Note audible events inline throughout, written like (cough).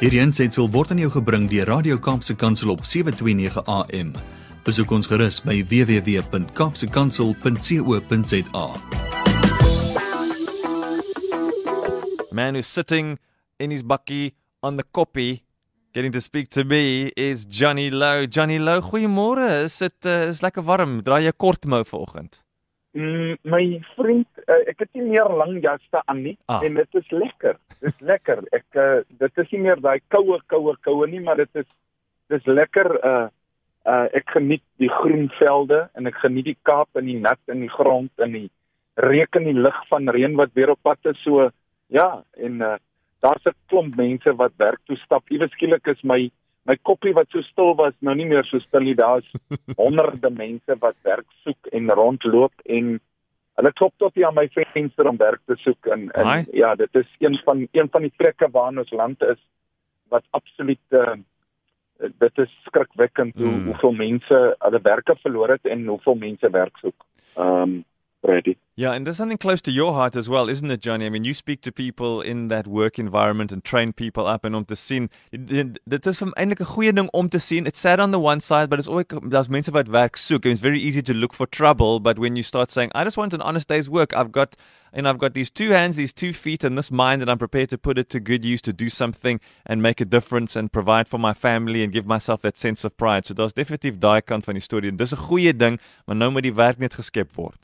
Hierdie aanseit word aan jou gebring deur Radio Kaapse Kansel op 7:29 AM. Besoek ons gerus by www.kapsekansel.co.za. Man who's sitting in his bakkie on the koppie getting to speak to me is Johnny Lou. Johnny Lou, goeiemôre. Is dit uh, is lekker warm? Draai jy kort mou vanoggend? Mm, my vriend, uh, ek het nie meer lang jasse aan nie Ah. en dit is lekker. Dit is lekker. Ek uh, dit is nie meer daai koue koue koue nie, maar dit is dis lekker uh uh ek geniet die groen velde en ek geniet die Kaap en die nat in die grond en die reuk in die lig van reën wat weer op pad is so ja en uh daar's 'n klomp mense wat werk toe stap. Iewes skielik is my my koppie wat so stil was nou nie meer so stil nie. Daar's (laughs) honderde mense wat werk soek en rondloop en hulle klop tot hier aan my venster om werk te soek en, en Haai. ja, dit is een van een van die plekke waar ons land is wat absoluut uh, dit is skrikwekkend hoe Mm. hoeveel mense hulle werke verloor het en hoeveel mense werk soek. Um Brady. Yeah, and there's something close to your heart as well, isn't it, Johnny? I mean, you speak to people in that work environment and train people up and om te sien. Dit is 'n eintlik 'n goeie ding om te sien. It's sad on the one side, but it's ook daar's mense wat werk soek it's very easy to look for trouble, but when you start saying, I just want an honest day's work. I've got and I've got these two hands, these two feet and this mind and I'm prepared to put it to good use to do something and make a difference and provide for my family and give myself that sense of pride. So daar's definitief daai kant van die storie. Dis 'n goeie ding, maar nou moet die werk net geskep word.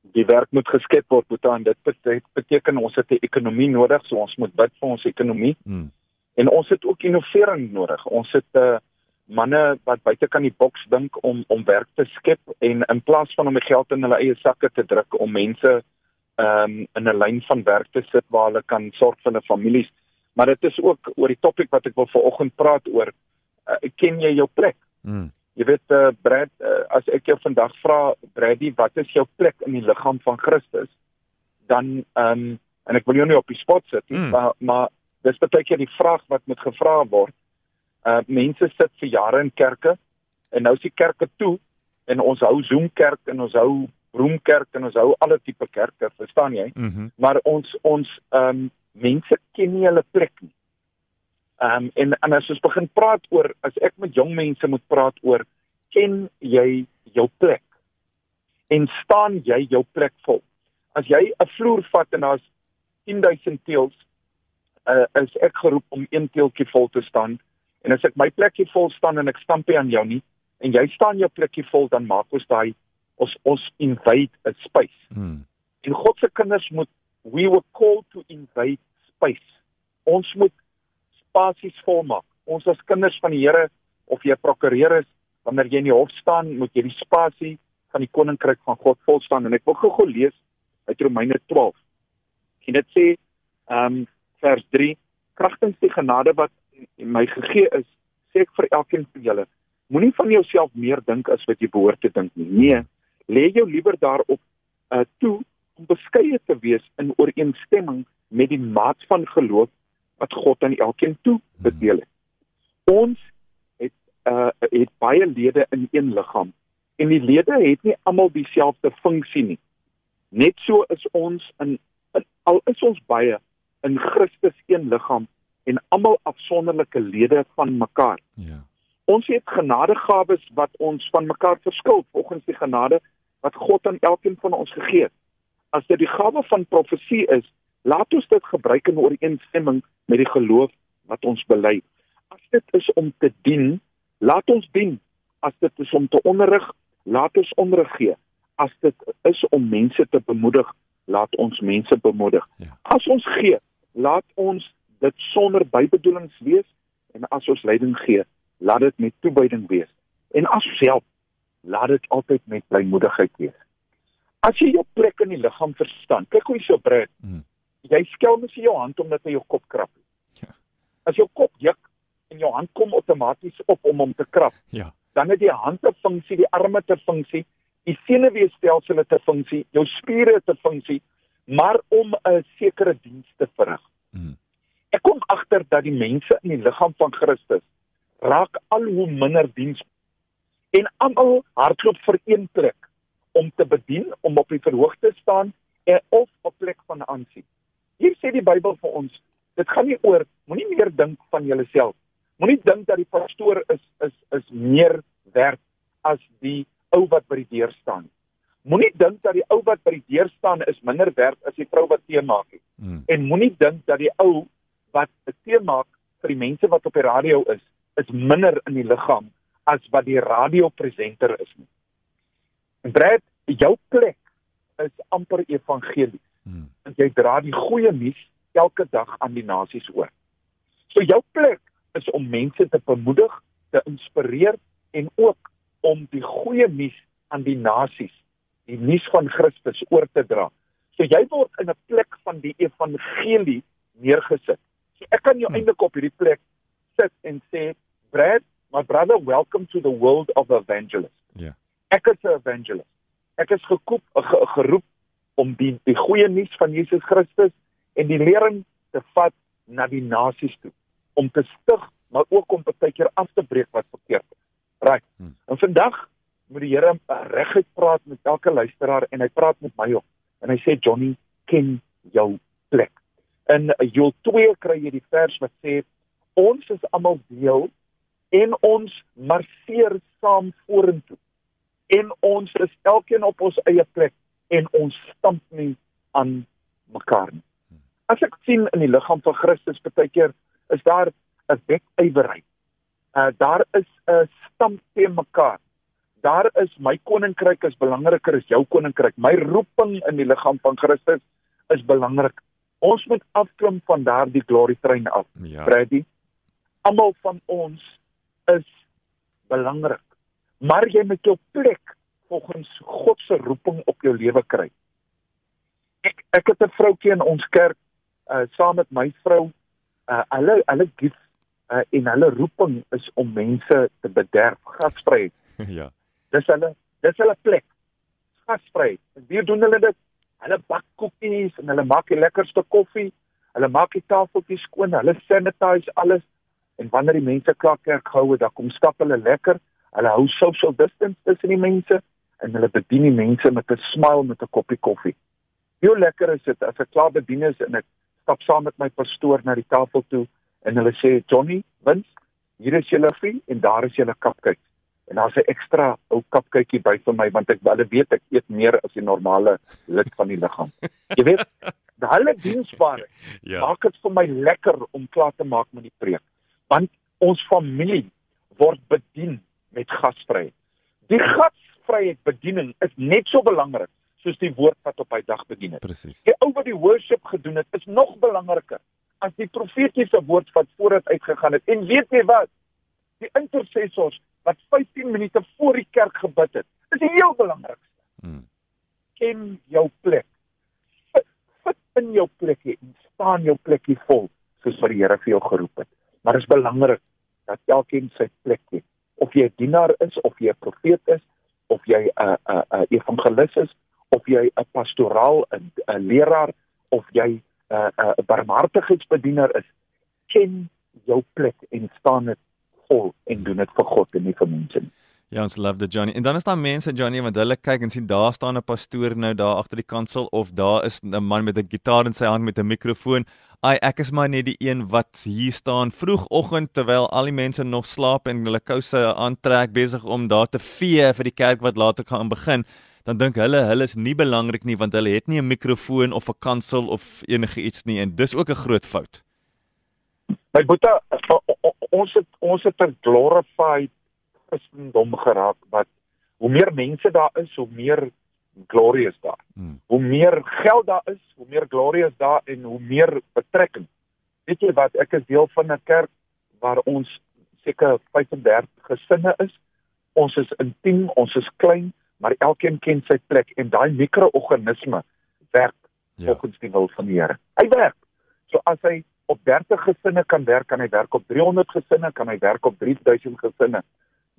Die werk moet geskep word Boetan dit bet- beteken ons het 'n ekonomie nodig so ons moet bid vir ons ekonomie. Mm. en ons het ook innovering nodig. Ons het uh, manne wat buitekant die boks dink om om werk te skep en in plaas van om die geld in hulle eie sakke te druk om mense um, in 'n lyn van werk te sit waar hulle kan sorg vir hulle families. Maar dit is ook oor die topik wat ek wil vanoggend praat oor. Uh, ken jy jou plek? Mm. Jy weet uh, Brad, uh, as ek jou vandag vra Brady, wat is jou plek in die liggaam van Christus? Dan ehm um, en ek wil jou nie op die spot sit nie, Mm. maar maar dis baie keer die vraag wat moet gevra word. Uh mense sit vir jare in kerke en nou is die kerke toe en ons hou Zoom kerk en ons hou Room kerk en ons hou alle tipe kerke, verstaan jy? Mhm. maar ons ons ehm um, mense ken nie hulle plek nie. Ehm um, en en as ons begin praat oor as ek met jong mense moet praat oor ken jy jou plek en staan jy jou plek vol. As jy 'n vloer vat en daar's 10000 teels, uh, is ek geroep om een teeltjie vol te staan en as ek my plekjie vol staan en ek stamp nie aan jou nie en jy staan jou plekjie vol dan maak ons daai ons ons invade 'n space. Mm. En God se kinders moet we were called to invade space. Ons moet spasies volmaak. Ons as kinders van die Here of jy prokureur is, wanneer jy in die hof staan, moet jy die spasie van die koninkryk van God vol staan en ek wil gou-gou lees uit Romeine 12. En dit sê ehm um, vers 3 kragtens die genade wat my gegee is, sê ek vir elkeen van julle, moenie van jouself meer dink as wat jy behoort te dink nie. Nee, lê jou liewer daarop uh toe om beskeie te wees in ooreenstemming met die maat van geloof wat God aan elkeen toe bedeel het. Ons het uh het baie lede in een liggaam en die lede het nie almal dieselfde funksie nie. Net so is ons in, in al is ons baie in Christus een liggaam en almal afsonderlike lede van mekaar. Ja. Ons het genadegawes wat ons van mekaar verskil volgens die genade wat God aan elkeen van ons gegee het. As dit die gawe van profesie is, laat ons dit gebruik in ooreenstemming met die geloof wat ons bely. As dit is om te dien, laat ons dien. As dit is om te onderrig, laat ons onderrig gee. As dit is om mense te bemoedig, laat ons mense bemoedig. Ja. As ons gee, laat ons dit sonder bybedoelings wees en as ons leiding gee, laat dit met toewyding wees. En as ons help, laat dit altyd met blymoedigheid wees. As jy jou plek in die liggaam verstaan, kyk hoe jy so breed. Mm. Jy skel mos nie jou hand omdat hy jou kop krap. Ja. As jou kop juk en jou hand kom outomaties op om hom te krap, Ja. dan het die hand 'n funksie, die arme 'n funksie, die senuweestelsel het 'n funksie, jou spiere het 'n funksie, maar om 'n sekere diens te verrig. Mm. Ek kom agter dat die mense in die liggaam van Christus raak al hoe minder diens en almal hardloop vir een plek om te bedien, om op die verhoog te staan en of op plek van aansien. Hier sê die Bybel vir ons, dit gaan nie oor moenie meer dink van jouself. Moenie dink dat die pastoor is is is meer werd as die ou wat by die deur staan. Moenie dink dat die ou wat by die deur staan is minder werd as die vrou wat tee maak nie. Hmm. En moenie dink dat die ou wat tee maak vir die mense wat op die radio is, is minder in die liggaam as wat die radiopresenter is nie. Brad, jou plek is amper evangelies. Jy dra die goeie nuus elke dag aan die nasies oor. So jou plek is om mense te bemoedig, te inspireer en ook om die goeie nuus aan die nasies, die nuus van Christus oor te dra. So jy word in 'n plek van die evangelie neergesit. So ek kan jou hmm. eintlik op hierdie plek sit en sê, Brad, my brother, welcome to the world of evangelists. Ja. Yeah. Ek is 'n evangelist. Ek is gekoop, geroep om die die goeie nuus van Jesus Christus en die lering te vat na die nasies toe om te stig maar ook om baie keer af te breek wat verkeerd is. Right. Hmm. En vandag moet die Here reguit praat met elke luisteraar en hy praat met my ook. En hy sê Johnny, ken jou plek. In Joel 2 kry jy die vers wat sê ons is almal deel en ons marseer saam vorentoe. En ons is elkeen op ons eie plek en ons stamp nie aan mekaar nie. As ek sien in die liggaam van Christus baie keer is daar 'n wetywerheid. Uh daar is 'n stamp teen mekaar. Daar is my koninkryk is belangriker as jou koninkryk. My roeping in die liggaam van Christus is belangrik. Ons moet afklim van daardie glory trein af. Ja. Brady, almal van ons is belangrik. Maar jy moet jou plek volgens God se roeping op jou lewe kry. Ek ek het 'n vroutjie in ons kerk uh saam met my vrou uh hulle hulle gif uh en hulle roeping is om mense te bederf, gasvryheid. (laughs) Ja. Dis hulle dis hulle plek. Gasvryheid. En wie doen hulle dit? Hulle bak koekies en hulle maak die lekkerste koffie. Hulle maak die tafeltjies skoon, hulle sanitize alles en wanneer die mense klaar kerk gehou het, dan kom stap hulle lekker. Hulle hou social distance tussen die mense en hulle bedien die mense met 'n smile met 'n koppie koffie. Hoe lekker is dit as ek klaar bedien is en ek stap saam met my pastoor na die tafel toe en hulle sê Johnny, wins, hier is julle koffie en daar is julle cupcake. En daar's 'n ekstra ou cupcakeie by vir my want ek hulle weet ek eet meer as die normale lid van die liggaam. Jy weet, hulle diensbare (laughs) ja. maak dit vir my lekker om klaar te maak met die preek. Want ons familie word bedien met gasvryheid. Die gas gasvryheid bediening is net so belangrik soos die woord wat op hy dag bedien het. Presies. Die ou wat die worship gedoen het, is nog belangriker as die profetiese woord wat vooruit uitgegaan het. En weet jy wat? Die intercessors wat 15 minute voor die kerk gebid het, is heel belangrik. Hmm. Ken jou plek. Fit, fit in jou plekie en staan jou plekie vol soos wat die Here vir jou geroep het. Maar dit is belangrik dat elkeen sy plek het. Of jy 'n dienaar is of jy 'n profeet is, of jy 'n uh, 'n uh, 'n uh, evangelis is of jy 'n pastoraal 'n uh, leraar of jy 'n uh, 'n uh, barmhartigheidsbediener is ken jou plek en staan dit vol en doen dit vir God en nie vir mense nie Ja, ons love the Johnny. En dan is daar mense Johnny wat hulle kyk en sien daar staan 'n pastoor nou daar agter die kansel of daar is 'n man met 'n gitaar in sy hand met 'n mikrofoon. Ai, ek is maar net die een wat hier staan vroegoggend terwyl al die mense nog slaap en hulle kouse aantrek besig om daar te vee vir die kerk wat later gaan begin. Dan dink hulle hulle is nie belangrik nie want hulle het nie 'n mikrofoon of 'n kansel of enige iets nie en dis ook 'n groot fout. My boetie, ons het ons het 'n glorified Christendom geraak wat hoe meer mense daar is, hoe meer glorie is daar. Hmm. Hoe meer geld daar is, hoe meer glorie is daar en hoe meer betrekking. Weet jy wat, ek is deel van 'n kerk waar ons seker 35 gesinne is. Ons is intiem, ons is klein, maar elkeen ken sy plek en daai mikroorganisme werk ja. volgens die wil van die Here. Hy werk. So as hy op 30 gesinne kan werk, kan hy werk op 300 gesinne, kan hy werk op 3000 gesinne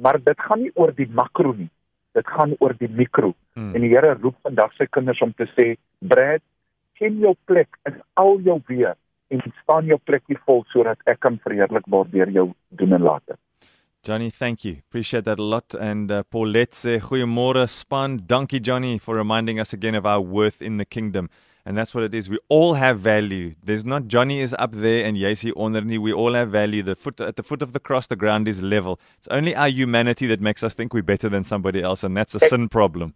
maar dit gaan nie oor die makro nie. Dit gaan oor die mikro. Hmm. En die Here roep vandag sy kinders om te sê, "Brad, ken jou plek in al jou weë en staan jou plekkie vol sodat ek kan verheerlik word deur jou doen en late." Johnny, thank you. Appreciate that a lot. And uh, Paulette sê, "Goeiemôre span. Dankie Johnny for reminding us again of our worth in the kingdom." And that's what it is. We all have value. There's not Johnny is up there and Yasi Onerni. We all have value. The foot at the foot of the cross, the ground is level. It's only our humanity that makes us think we're better than somebody else, and that's a sin problem.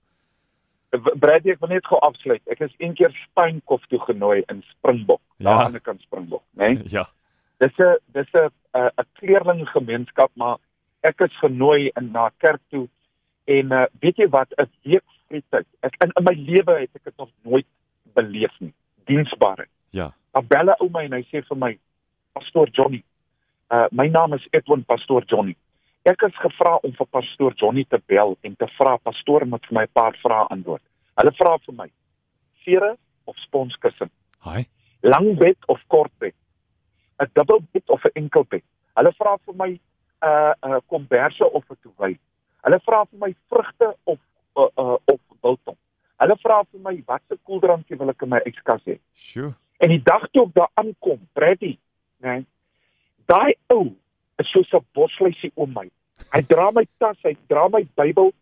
Brady, ek wil net gou afsluit. Ek is een keer Steenkof toe genooi in Springbok, Ja. daar aan die kant Springbok, né? Nee? (laughs) Ja. Dis 'n dis 'n 'n 'n kleerlinggemeenskap, maar ek is genooi in na kerk toe en uh, weet jy wat, 'n week tyd. Ek in, in my lewe het ek dit nog nooit beleef nie. Diensbaarheid. Ja. Dan bel 'n ou my en hy sê vir my, Pastoor Johnny. Uh my naam is Edwin Pastoor Johnny. Ek is gevra om vir Pastoor Johnny te bel en te vra pastoor moet vir my 'n paar vrae antwoord. Hulle vra vir my: Vere of sponskussen? Hi. Lang bed of kort bed? 'n Dubbel bed of 'n enkel bed? Hulle vra vir my 'n uh, 'n uh, komberse of 'n toewy. Hulle vra vir my vrugte of uh, uh, of biltong. Hulle vra vir my watse koeldrankie wil ek in my yskas hê. Sjoe. En die dag toe ek daar aankom, Brady, né? Nee, daai ou is soos 'n bosluisie om my. Hy (laughs) dra my tas, hy dra my Bybel.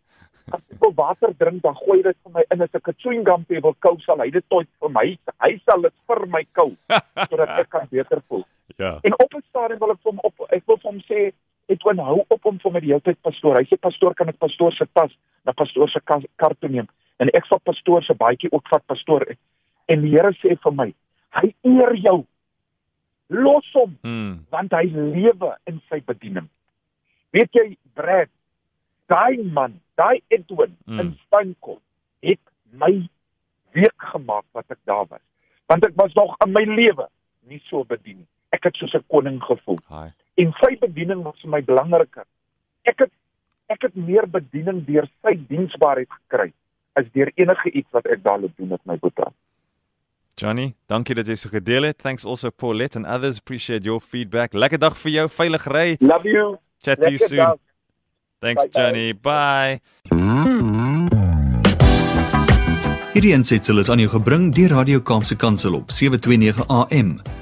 As ek wil water drink, dan gooi hy dit vir my in. As ek 'n chewing gum wil kou, sal hy dit tot vir my. Hy sal dit vir my kou (laughs) sodat ek kan beter voel. Ja. En op 'n stadium wil ek hom op ek wil hom sê ek wil hou op om vir my die hele tyd pastoor. Hy sê pastoor kan ek pastoor se tas na pastoor se kar toe neem en ek vat pastoor se baadjie ook vat pastoor. En die Here sê vir my, hy eer jou. Los hom Hmm. want hy lewe in sy bediening. Weet jy, Brad, daai man, daai Edwin Mm. mm. in Steenkop het my week gemaak wat ek daar was. Want ek was nog in my lewe nie so bedien nie. Ek het soos 'n koning gevoel Hi. En sy bediening was vir my belangriker. Ek het ek het meer bediening deur sy diensbaarheid gekry as deur enige iets wat ek daar loop doen met my boetie. Johnny, dankie dat jy so gedeel het. Thanks also Paulette and others. Appreciate your feedback. Lekker dag vir jou. Veilig ry. Love you. Chat to you soon. dag. Thanks Bye-bye. Johnny. Bye. Hierdie aansetsel is aan jou gebring deur Radio Kaapse Kansel op 729 AM.